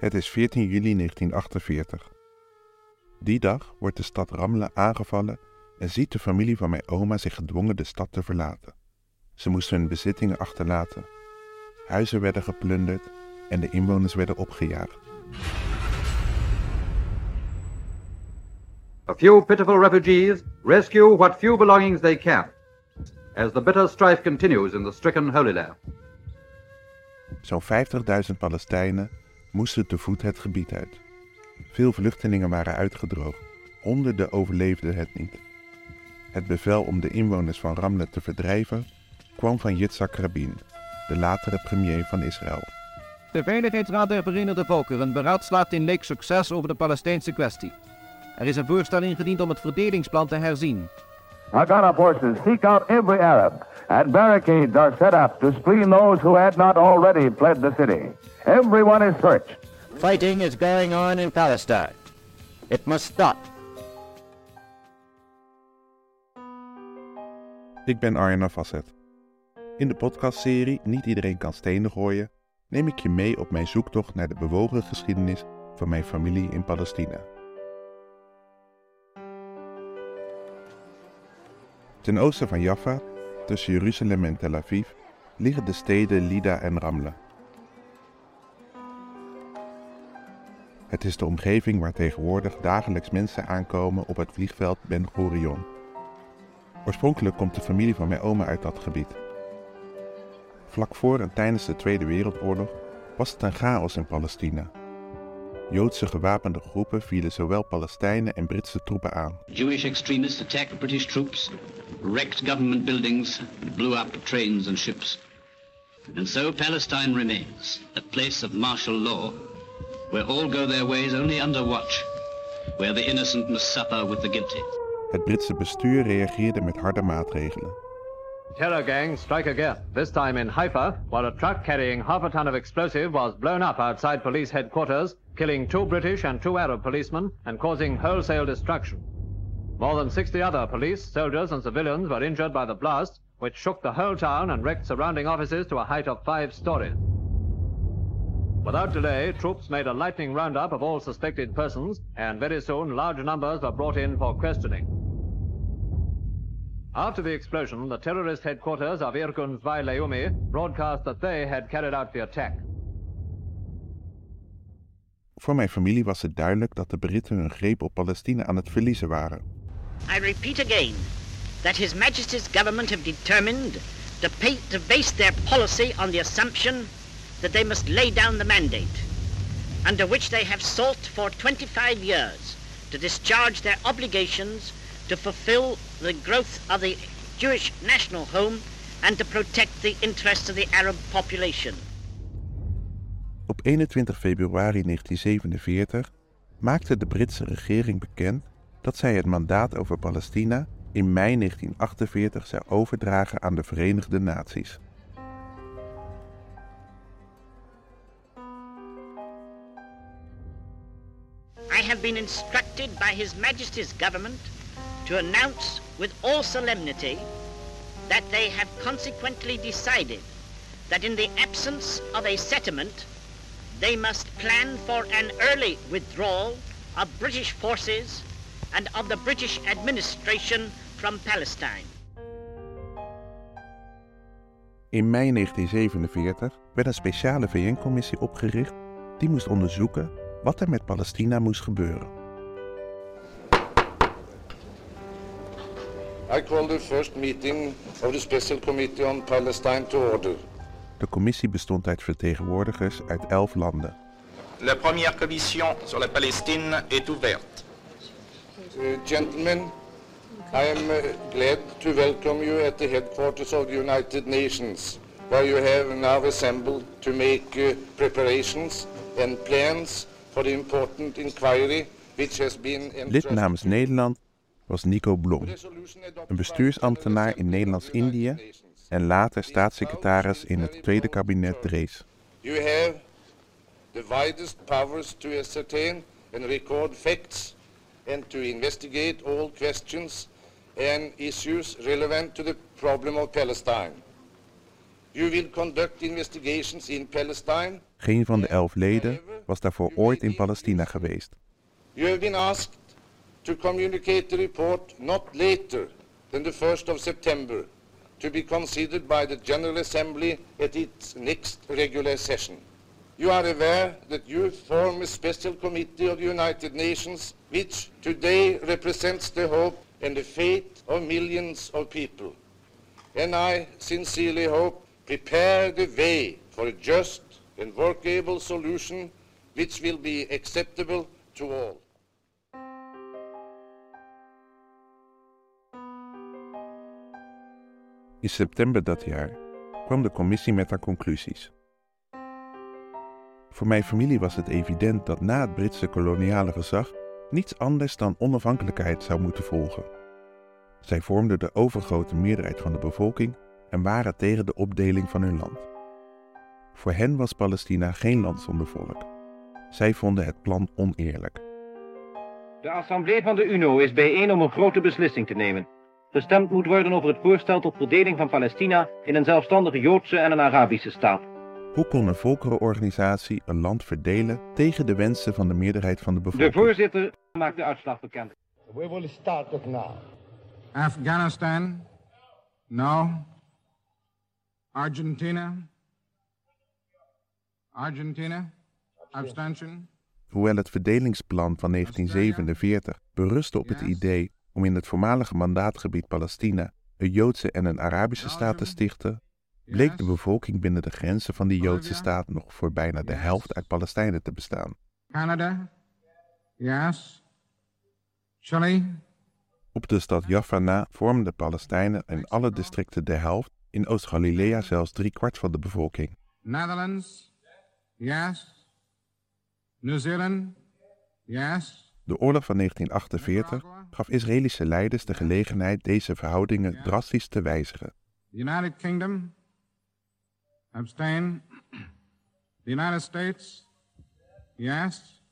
Het is 14 juli 1948. Die dag wordt de stad Ramle aangevallen en ziet de familie van mijn oma zich gedwongen de stad te verlaten. Ze moesten hun bezittingen achterlaten. Huizen werden geplunderd en de inwoners werden opgejaagd. A few pitiful refugees rescue what few belongings they can as the bitter strife continues in the stricken Holy Land. Zo'n 50.000 Palestijnen moesten te voet het gebied uit. Veel vluchtelingen waren uitgedroogd. Honderden overleefden het niet. Het bevel om de inwoners van Ramle te verdrijven kwam van Yitzhak Rabin, de latere premier van Israël. De Veiligheidsraad der Verenigde Volkeren beraadslaagt in Leek succes over de Palestijnse kwestie. Er is een voorstel ingediend om het verdelingsplan te herzien. Haganah forces seek out every Arab, and barricades are set up to screen those who had not already fled the city. Everyone is searched. Fighting is going on in Palestine. It must stop. Ik ben Arjen Afasset. In de podcastserie Niet iedereen kan stenen gooien neem ik je mee op mijn zoektocht naar de bewogen geschiedenis van mijn familie in Palestina. Ten oosten van Jaffa, tussen Jeruzalem en Tel Aviv, liggen de steden Lida en Ramle. Het is de omgeving waar tegenwoordig dagelijks mensen aankomen op het vliegveld Ben Gurion. Oorspronkelijk komt de familie van mijn oma uit dat gebied. Vlak voor en tijdens de Tweede Wereldoorlog was het een chaos in Palestina. Joodse gewapende groepen vielen zowel Palestijnen en Britse troepen aan. Jewish extremists attacked British troops, wrecked government buildings, blew up trains and ships. And so Palestine remains, a place of martial law, where all go their ways only under watch, where the innocent must suffer with the guilty. Het Britse bestuur reageerde met harde maatregelen. Terror gangs strike again, this time in Haifa, while a truck carrying half a ton of explosive was blown up outside police headquarters, killing two British and two Arab policemen and causing wholesale destruction. More than 60 other police, soldiers, and civilians were injured by the blast, which shook the whole town and wrecked surrounding offices to a height of five stories. Without delay, troops made a lightning roundup of all suspected persons, and very soon large numbers were brought in for questioning. After the explosion, the terrorist headquarters of Irgun Zwei Leumi broadcast that they had carried out the attack. Voor mijn familie was het duidelijk dat de Britten hun greep op Palestina aan het verliezen waren. I repeat again that His Majesty's government have determined to, pay, to base their policy on the assumption that they must lay down the mandate, under which they have sought for 25 years to discharge their obligations to fulfill the growth of the Jewish national home and to protect the interests of the Arab population. Op 21 februari 1947 maakte de Britse regering bekend dat zij het mandaat over Palestina in mei 1948 zou overdragen aan de Verenigde Naties. I have been instructed by His Majesty's government to announce with all solemnity that they have consequently decided that in the absence of a settlement, they must plan for an early withdrawal of British forces and of the British administration from Palestine. In mei 1947 werd een speciale VN-commissie opgericht die moest onderzoeken wat er met Palestina moest gebeuren. I call the first meeting of the Special Committee on Palestine to order. De commissie bestond uit vertegenwoordigers uit elf landen. La première commission sur la Palestine est ouverte. Uh, gentlemen, I am uh, glad to welcome you at the headquarters of the United Nations, where you have now assembled to make uh, preparations and plans for the important inquiry which has been Lid namens Nederland was Nico Blom, een bestuursambtenaar in Nederlands-Indië en later staatssecretaris in het tweede kabinet Drees. You have the widest powers to ascertain and record facts and to investigate all questions and issues relevant to the problem of Palestine. You will conduct investigations in Palestine Geen van de elf leden was daarvoor ooit in Palestina geweest. You have been asked to communicate the report not later than the 1st of September to be considered by the General Assembly at its next regular session. You are aware that you form a special committee of the United Nations which today represents the hope and the fate of millions of people. And I sincerely hope prepare the way for a just and workable solution which will be acceptable to all. In september dat jaar kwam de commissie met haar conclusies. Voor mijn familie was het evident dat na het Britse koloniale gezag niets anders dan onafhankelijkheid zou moeten volgen. Zij vormden de overgrote meerderheid van de bevolking en waren tegen de opdeling van hun land. Voor hen was Palestina geen land zonder volk. Zij vonden het plan oneerlijk. De Assemblée van de UNO is bijeen om een grote beslissing te nemen. Gestemd moet worden over het voorstel tot verdeling van Palestina in een zelfstandige Joodse en een Arabische staat. Hoe kon een volkerenorganisatie een land verdelen tegen de wensen van de meerderheid van de bevolking? De voorzitter maakt de uitslag bekend. We will start it now. Afghanistan? No. Argentina? Argentina? Abstention? Hoewel het verdelingsplan van 1947 berustte op het idee om in het voormalige mandaatgebied Palestina een Joodse en een Arabische staat te stichten, bleek de bevolking binnen de grenzen van die Joodse staat nog voor bijna de helft uit Palestijnen te bestaan. Canada? Yes. Chile? Op de stad Jaffa na vormden de Palestijnen in alle districten de helft, in Oost-Galilea zelfs driekwart van de bevolking. Netherlands? Yes. New Zealand? Yes. De oorlog van 1948 gaf Israëlische leiders de gelegenheid deze verhoudingen drastisch te wijzigen. The United Kingdom? Abstain. The United States? Yes.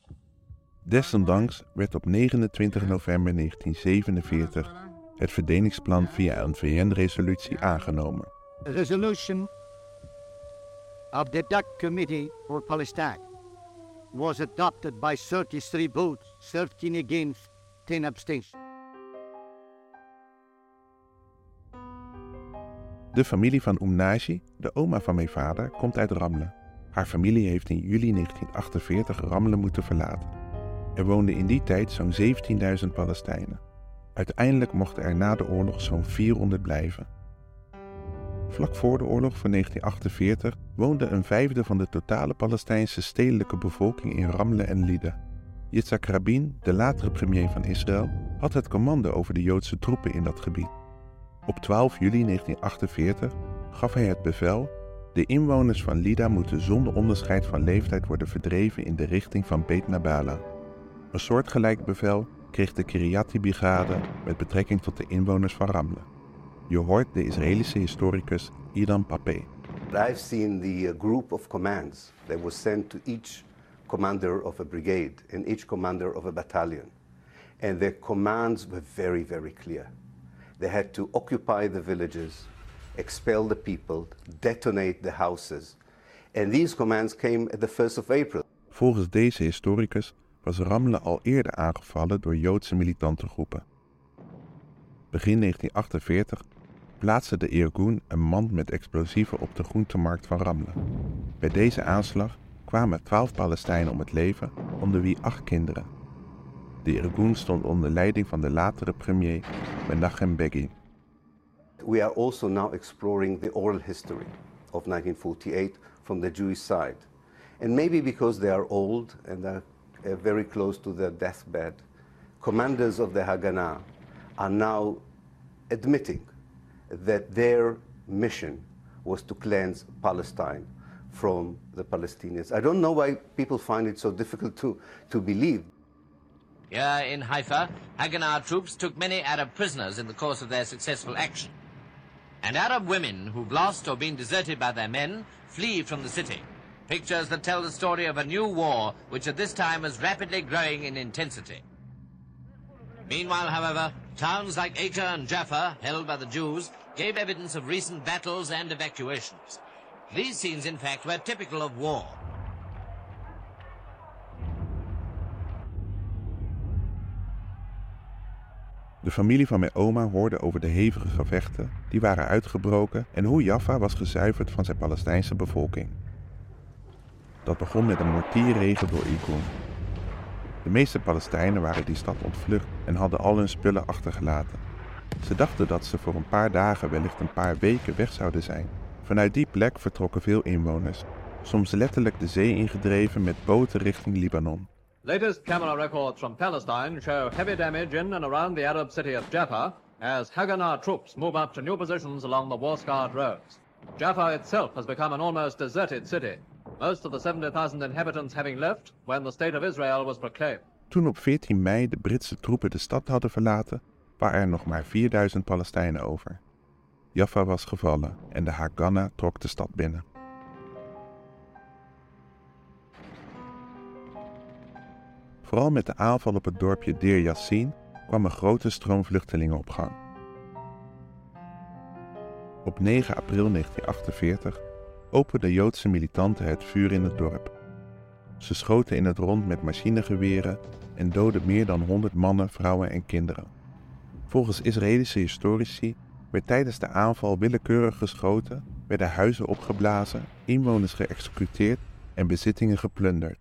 Desondanks werd op 29 november 1947 het verdelingsplan via een VN-resolutie aangenomen. A resolution of the DUC Committee for Palestine was adopted by 33 votes, 13 against, 10 abstentions. De familie van Umnaji, de oma van mijn vader, komt uit Ramle. Haar familie heeft in juli 1948 Ramle moeten verlaten. Er woonden in die tijd zo'n 17.000 Palestijnen. Uiteindelijk mochten er na de oorlog zo'n 400 blijven. Vlak voor de oorlog van 1948 woonde een vijfde van de totale Palestijnse stedelijke bevolking in Ramle en Lida. Yitzhak Rabin, de latere premier van Israël, had het commando over de Joodse troepen in dat gebied. Op 12 juli 1948 gaf hij het bevel: de inwoners van Lida moeten zonder onderscheid van leeftijd worden verdreven in de richting van Beit Nabala. Een soortgelijk bevel kreeg de Kiryati-brigade met betrekking tot de inwoners van Ramle. Je hoort de Israëlische historicus Idan Papé. I've seen the uh, group of commands that was sent to each commander of a brigade and each commander of a battalion. And their commands were very, very clear. They had to occupy the villages, expel the people, detonate the houses. And these commands came at the 1st of April. Volgens deze historicus was Ramle al eerder aangevallen door Joodse militante groepen. Begin 1948 plaatste de Irgun een mand met explosieven op de groentemarkt van Ramle. Bij deze aanslag kwamen twaalf Palestijnen om het leven, onder wie acht kinderen. De Irgun stond onder leiding van de latere premier Menachem Begin. We are also now exploring the oral history of 1948 from the Jewish side. And maybe because they are old and are uh, very close to their deathbed, commanders of the Haganah are now admitting that their mission was to cleanse Palestine from the Palestinians. I don't know why people find it so difficult to, to believe. Here in Haifa, Haganah troops took many Arab prisoners in the course of their successful action. And Arab women who've lost or been deserted by their men flee from the city. Pictures that tell the story of a new war which at this time is rapidly growing in intensity. Meanwhile, however, towns like Acre and Jaffa, held by the Jews, gave evidence of recent battles and evacuations. These scenes, in fact, were typical of war. De familie van mijn oma hoorde over de hevige gevechten die waren uitgebroken en hoe Jaffa was gezuiverd van zijn Palestijnse bevolking. Dat begon met een mortierregen door Ikon. De meeste Palestijnen waren die stad ontvlucht en hadden al hun spullen achtergelaten. Ze dachten dat ze voor een paar dagen, wellicht een paar weken weg zouden zijn, Vanuit die plek vertrokken veel inwoners, soms letterlijk de zee ingedreven met boten richting Libanon. Latest camera records from Palestine show heavy damage in and around the Arab city of Jaffa as Haganah troops move up to new positions along the war-scarred roads. Jaffa itself has become an almost deserted city, most of the 70,000 inhabitants having left when the state of Israel was proclaimed. Toen op 14 mei de Britse troepen de stad hadden verlaten, waren er nog maar 4000 Palestijnen over. Jaffa was gevallen en de Haganah trok de stad binnen. Vooral met de aanval op het dorpje Deir Yassin kwam een grote stroom vluchtelingen op gang. Op 9 april 1948 openden Joodse militanten het vuur in het dorp. Ze schoten in het rond met machinegeweren en doodden meer dan 100 mannen, vrouwen en kinderen. Volgens Israëlische historici werd tijdens de aanval willekeurig geschoten, werden huizen opgeblazen, inwoners geëxecuteerd en bezittingen geplunderd.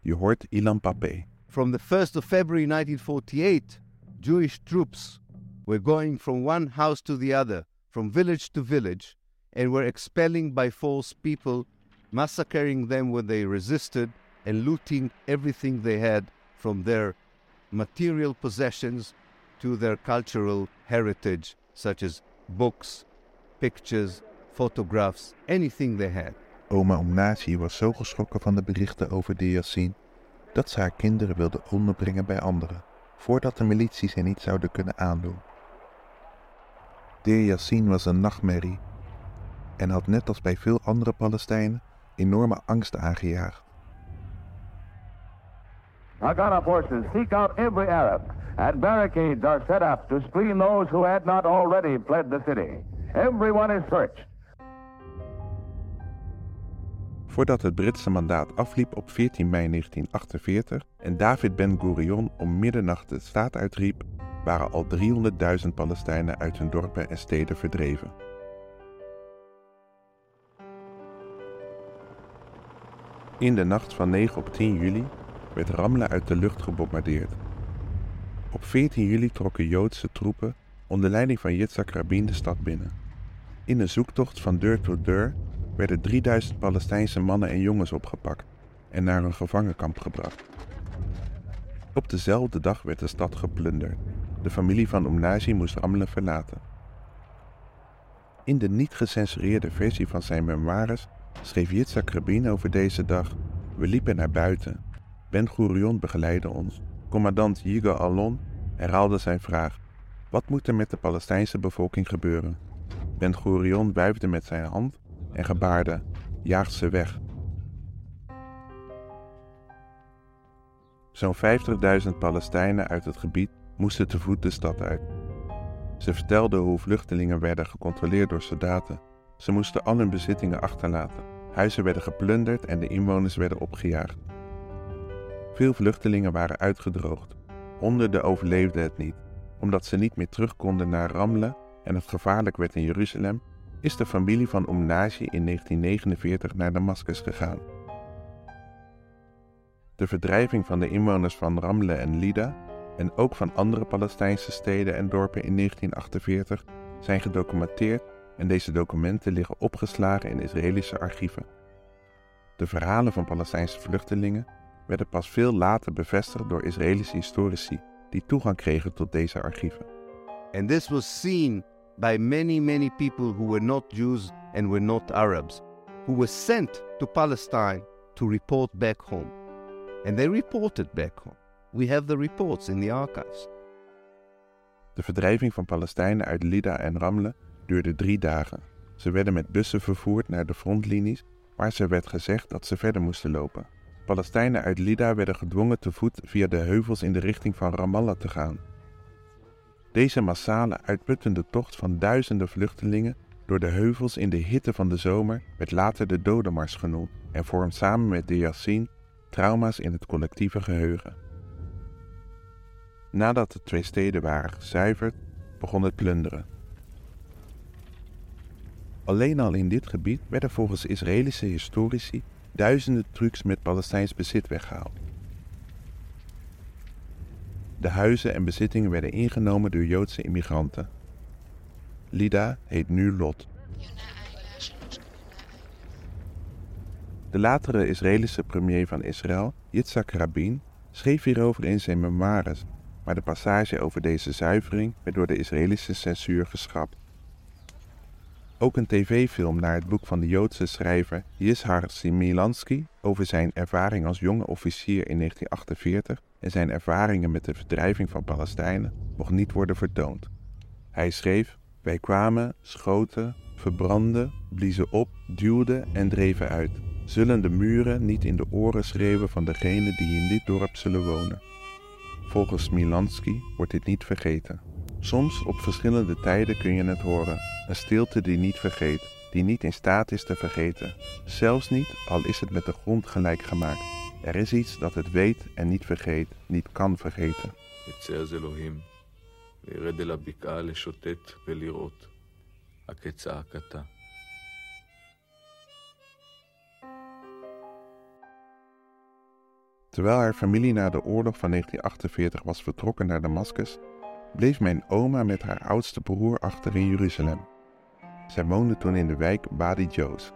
Je hoort Ilan Papé. From the 1st of February 1948, Jewish troops were going from one house to the other, from village to village, and were expelling by force people, massacring them when they resisted, and looting everything they had from their material possessions to their cultural heritage, such as books, pictures, photographs, anything they had. Oma Omnazi was zo geschrokken van de berichten over de Yassin dat ze haar kinderen wilde onderbrengen bij anderen, voordat de milities hen niet zouden kunnen aandoen. Deir Yassin was een nachtmerrie en had net als bij veel andere Palestijnen enorme angst aangejaagd. Haganah forces seek out every Arab, and barricades are set up to screen those who had not already fled the city. Everyone is searched. Voordat het Britse mandaat afliep op 14 mei 1948 en David Ben-Gurion om middernacht de staat uitriep, waren al 300.000 Palestijnen uit hun dorpen en steden verdreven. In de nacht van 9 op 10 juli werd Ramle uit de lucht gebombardeerd. Op 14 juli trokken Joodse troepen onder leiding van Yitzhak Rabin de stad binnen. In een zoektocht van deur tot deur werden 3000 Palestijnse mannen en jongens opgepakt en naar een gevangenkamp gebracht. Op dezelfde dag werd de stad geplunderd. De familie van Omnazi moest Ramle verlaten. In de niet gecensureerde versie van zijn memoires schreef Yitzhak Rabin over deze dag: We liepen naar buiten. Ben Gurion begeleidde ons. Commandant Yigal Alon herhaalde zijn vraag: Wat moet er met de Palestijnse bevolking gebeuren? Ben Gurion wuifde met zijn hand en gebaarde: Jaag ze weg. Zo'n 50.000 Palestijnen uit het gebied moesten te voet de stad uit. Ze vertelden hoe vluchtelingen werden gecontroleerd door soldaten. Ze moesten al hun bezittingen achterlaten. Huizen werden geplunderd en de inwoners werden opgejaagd. Veel vluchtelingen waren uitgedroogd. Honderden overleefden het niet. Omdat ze niet meer terug konden naar Ramle en het gevaarlijk werd in Jeruzalem, is de familie van Omnazi in 1949 naar Damascus gegaan. De verdrijving van de inwoners van Ramle en Lida en ook van andere Palestijnse steden en dorpen in 1948 zijn gedocumenteerd en deze documenten liggen opgeslagen in Israëlische archieven. De verhalen van Palestijnse vluchtelingen werden pas veel later bevestigd door Israëlische historici die toegang kregen tot deze archieven. And this was seen by many, many people who were not Jews and were not Arabs, who were sent to Palestine to report back home. And they reported back home. We have the reports in the archives. De verdrijving van Palestijnen uit Lida en Ramle duurde drie dagen. Ze werden met bussen vervoerd naar de frontlinies, waar ze werd gezegd dat ze verder moesten lopen. Palestijnen uit Lida werden gedwongen te voet via de heuvels in de richting van Ramallah te gaan. Deze massale, uitputtende tocht van duizenden vluchtelingen door de heuvels in de hitte van de zomer werd later de Dodenmars genoemd en vormt samen met de Yassin trauma's in het collectieve geheugen. Nadat de twee steden waren gezuiverd, begon het plunderen. Alleen al in dit gebied werden volgens Israëlische historici duizenden trucks met Palestijns bezit weggehaald. De huizen en bezittingen werden ingenomen door Joodse immigranten. Lida heet nu Lot. De latere Israëlische premier van Israël, Yitzhak Rabin, schreef hierover in zijn memoires, maar de passage over deze zuivering werd door de Israëlische censuur geschrapt. Ook een tv-film naar het boek van de Joodse schrijver Yishar Similansky over zijn ervaring als jonge officier in 1948 en zijn ervaringen met de verdrijving van Palestijnen mocht niet worden vertoond. Hij schreef: Wij kwamen, schoten, verbrandden, bliezen op, duwden en dreven uit. Zullen de muren niet in de oren schreeuwen van degenen die in dit dorp zullen wonen? Volgens Milansky wordt dit niet vergeten. Soms op verschillende tijden kun je het horen. Een stilte die niet vergeet, die niet in staat is te vergeten. Zelfs niet, al is het met de grond gelijk gemaakt. Er is iets dat het weet en niet vergeet, niet kan vergeten. יצא אז אלוהים, וירד אל הבקעה לשוטט ולראות, הכצעקתה. Terwijl haar familie na de oorlog van 1948 was vertrokken naar Damascus, bleef mijn oma met haar oudste broer achter in Jeruzalem. Zij woonde toen in de wijk Badi Joos.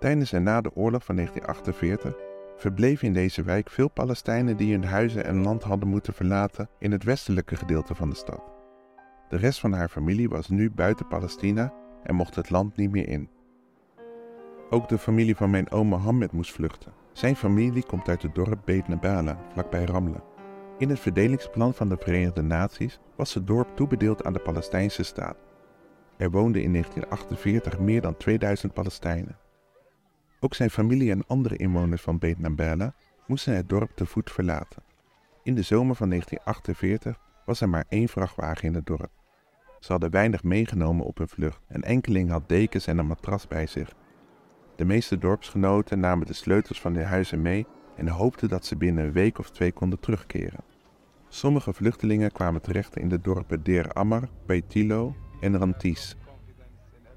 Tijdens en na de oorlog van 1948 verbleven in deze wijk veel Palestijnen die hun huizen en land hadden moeten verlaten in het westelijke gedeelte van de stad. De rest van haar familie was nu buiten Palestina en mocht het land niet meer in. Ook de familie van mijn oom Mohammed moest vluchten. Zijn familie komt uit het dorp Beit Nabala, vlakbij Ramle. In het verdelingsplan van de Verenigde Naties was het dorp toebedeeld aan de Palestijnse staat. Er woonden in 1948 meer dan 2000 Palestijnen. Ook zijn familie en andere inwoners van Beit Nabala moesten het dorp te voet verlaten. In de zomer van 1948 was er maar één vrachtwagen in het dorp. Ze hadden weinig meegenomen op hun vlucht. Een enkeling had dekens en een matras bij zich. De meeste dorpsgenoten namen de sleutels van hun huizen mee en hoopten dat ze binnen een week of twee konden terugkeren. Sommige vluchtelingen kwamen terecht in de dorpen Deir Ammar, Beitilo en Rantis.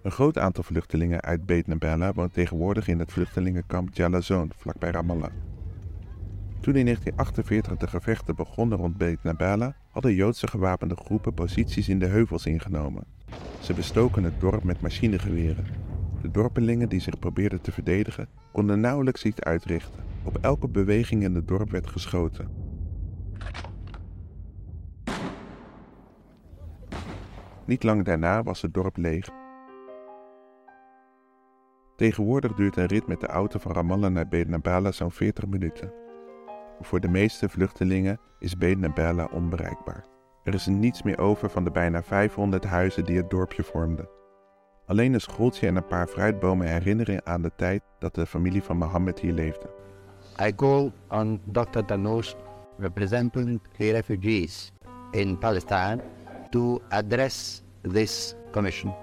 Een groot aantal vluchtelingen uit Beit woont tegenwoordig in het vluchtelingenkamp Jalazon, vlakbij Ramallah. Toen in 1948 de gevechten begonnen rond Beit Nabella, hadden Joodse gewapende groepen posities in de heuvels ingenomen. Ze bestoken het dorp met machinegeweren. De dorpelingen die zich probeerden te verdedigen, konden nauwelijks iets uitrichten. Op elke beweging in het dorp werd geschoten. Niet lang daarna was het dorp leeg. Tegenwoordig duurt een rit met de auto van Ramallah naar Beit Nabala zo'n 40 minuten. Voor de meeste vluchtelingen is Beit Nabala onbereikbaar. Er is niets meer over van de bijna 500 huizen die het dorpje vormden. Alleen een schooltje en een paar fruitbomen herinneren aan de tijd dat de familie van Mohammed hier leefde. I call on Dr. Danos, representing the refugees in Palestine, to address this commission.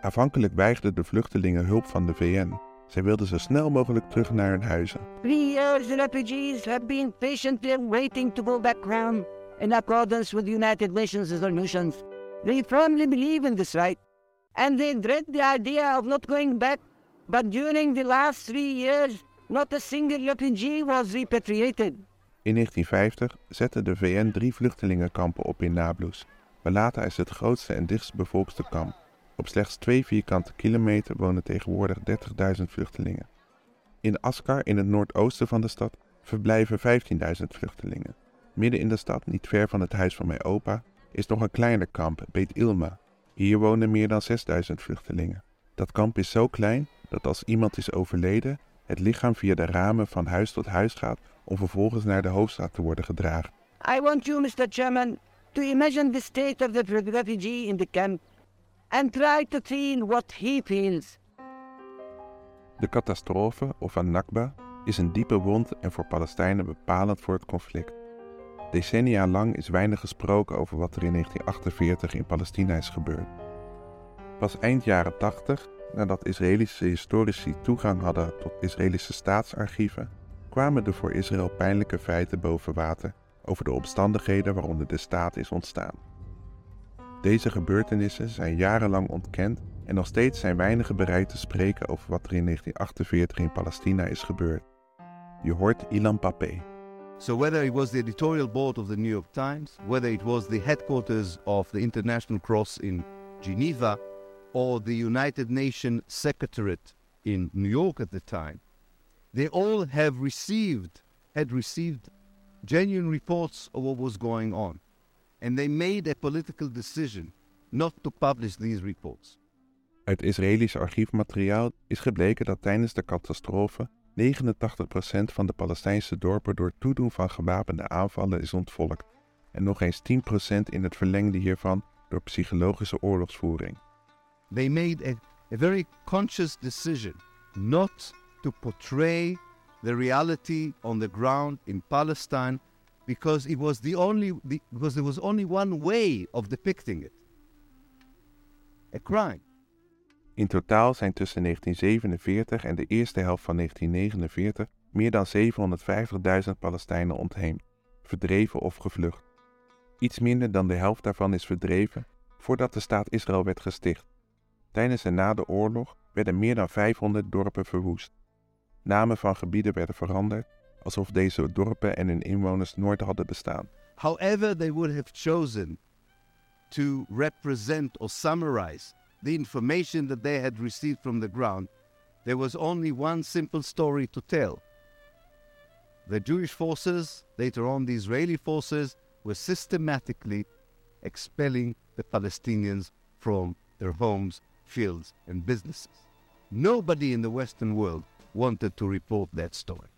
Aanvankelijk weigerden de vluchtelingen hulp van de VN. Zij wilden zo snel mogelijk terug naar hun huizen. Three years the refugees have been patiently waiting to go back home in accordance with the United Nations resolutions. They firmly believe in this right, and they dread the idea of not going back. But during the last three years, not a single refugee was repatriated. In 1950 zette de VN drie vluchtelingenkampen op in Nablus. Balata is het grootste en dichtstbevolkte kamp. Op slechts twee vierkante kilometer wonen tegenwoordig 30.000 vluchtelingen. In Askar, in het noordoosten van de stad, verblijven 15.000 vluchtelingen. Midden in de stad, niet ver van het huis van mijn opa, is nog een kleiner kamp, Beit Ilma. Hier wonen meer dan 6.000 vluchtelingen. Dat kamp is zo klein dat als iemand is overleden, het lichaam via de ramen van huis tot huis gaat om vervolgens naar de hoofdstad te worden gedragen. I want you, Mr. Chairman, to imagine the state of the refugee in the camp and try to feel what he feels. De catastrofe, of Nakba, is een diepe wond en voor Palestijnen bepalend voor het conflict. Decennia lang is weinig gesproken over wat er in 1948 in Palestina is gebeurd. Pas eind jaren 80, nadat Israëlische historici toegang hadden tot Israëlische staatsarchieven, kwamen de voor Israël pijnlijke feiten boven water over de omstandigheden waaronder de staat is ontstaan. Deze gebeurtenissen zijn jarenlang ontkend en nog steeds zijn weinigen bereid te spreken over wat er in 1948 in Palestina is gebeurd. Je hoort Ilan Pape. So whether it was the editorial board of the New York Times, whether it was the headquarters of the International Cross in Geneva, or the United Nations Secretariat in New York at the time, they all have received, had received genuine reports of what was going on. And they made a political decision not to publish these reports. Uit Israëlisch archiefmateriaal is gebleken dat tijdens de catastrofe 89% van de Palestijnse dorpen door toedoen van gewapende aanvallen is ontvolkt en nog eens 10% in het verlengde hiervan door psychologische oorlogsvoering. They made a, a very conscious decision not to portray the reality on the ground in Palestine because it was the only because there was only one way of depicting it. A crime. In totaal zijn tussen 1947 en de eerste helft van 1949 meer dan 750.000 Palestijnen ontheemd, verdreven of gevlucht. Iets minder dan de helft daarvan is verdreven voordat de staat Israël werd gesticht. Tijdens en na de oorlog werden meer dan 500 dorpen verwoest. Namen van gebieden werden veranderd, alsof deze dorpen en hun inwoners nooit hadden bestaan. However, they would have chosen to represent or summarize the information that they had received from the ground, there was only one simple story to tell. The Jewish forces, later on the Israeli forces, were systematically expelling the Palestinians from their homes, fields, and businesses. Nobody in the Western world wanted to report that story.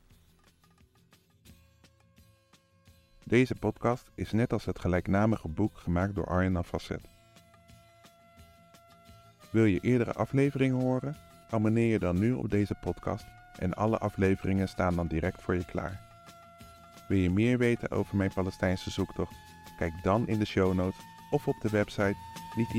Deze podcast is net als het gelijknamige boek gemaakt door Arjen Facet. Wil je eerdere afleveringen horen? Abonneer je dan nu op deze podcast en alle afleveringen staan dan direct voor je klaar. Wil je meer weten over mijn Palestijnse zoektocht? Kijk dan in de show notes of op de website niet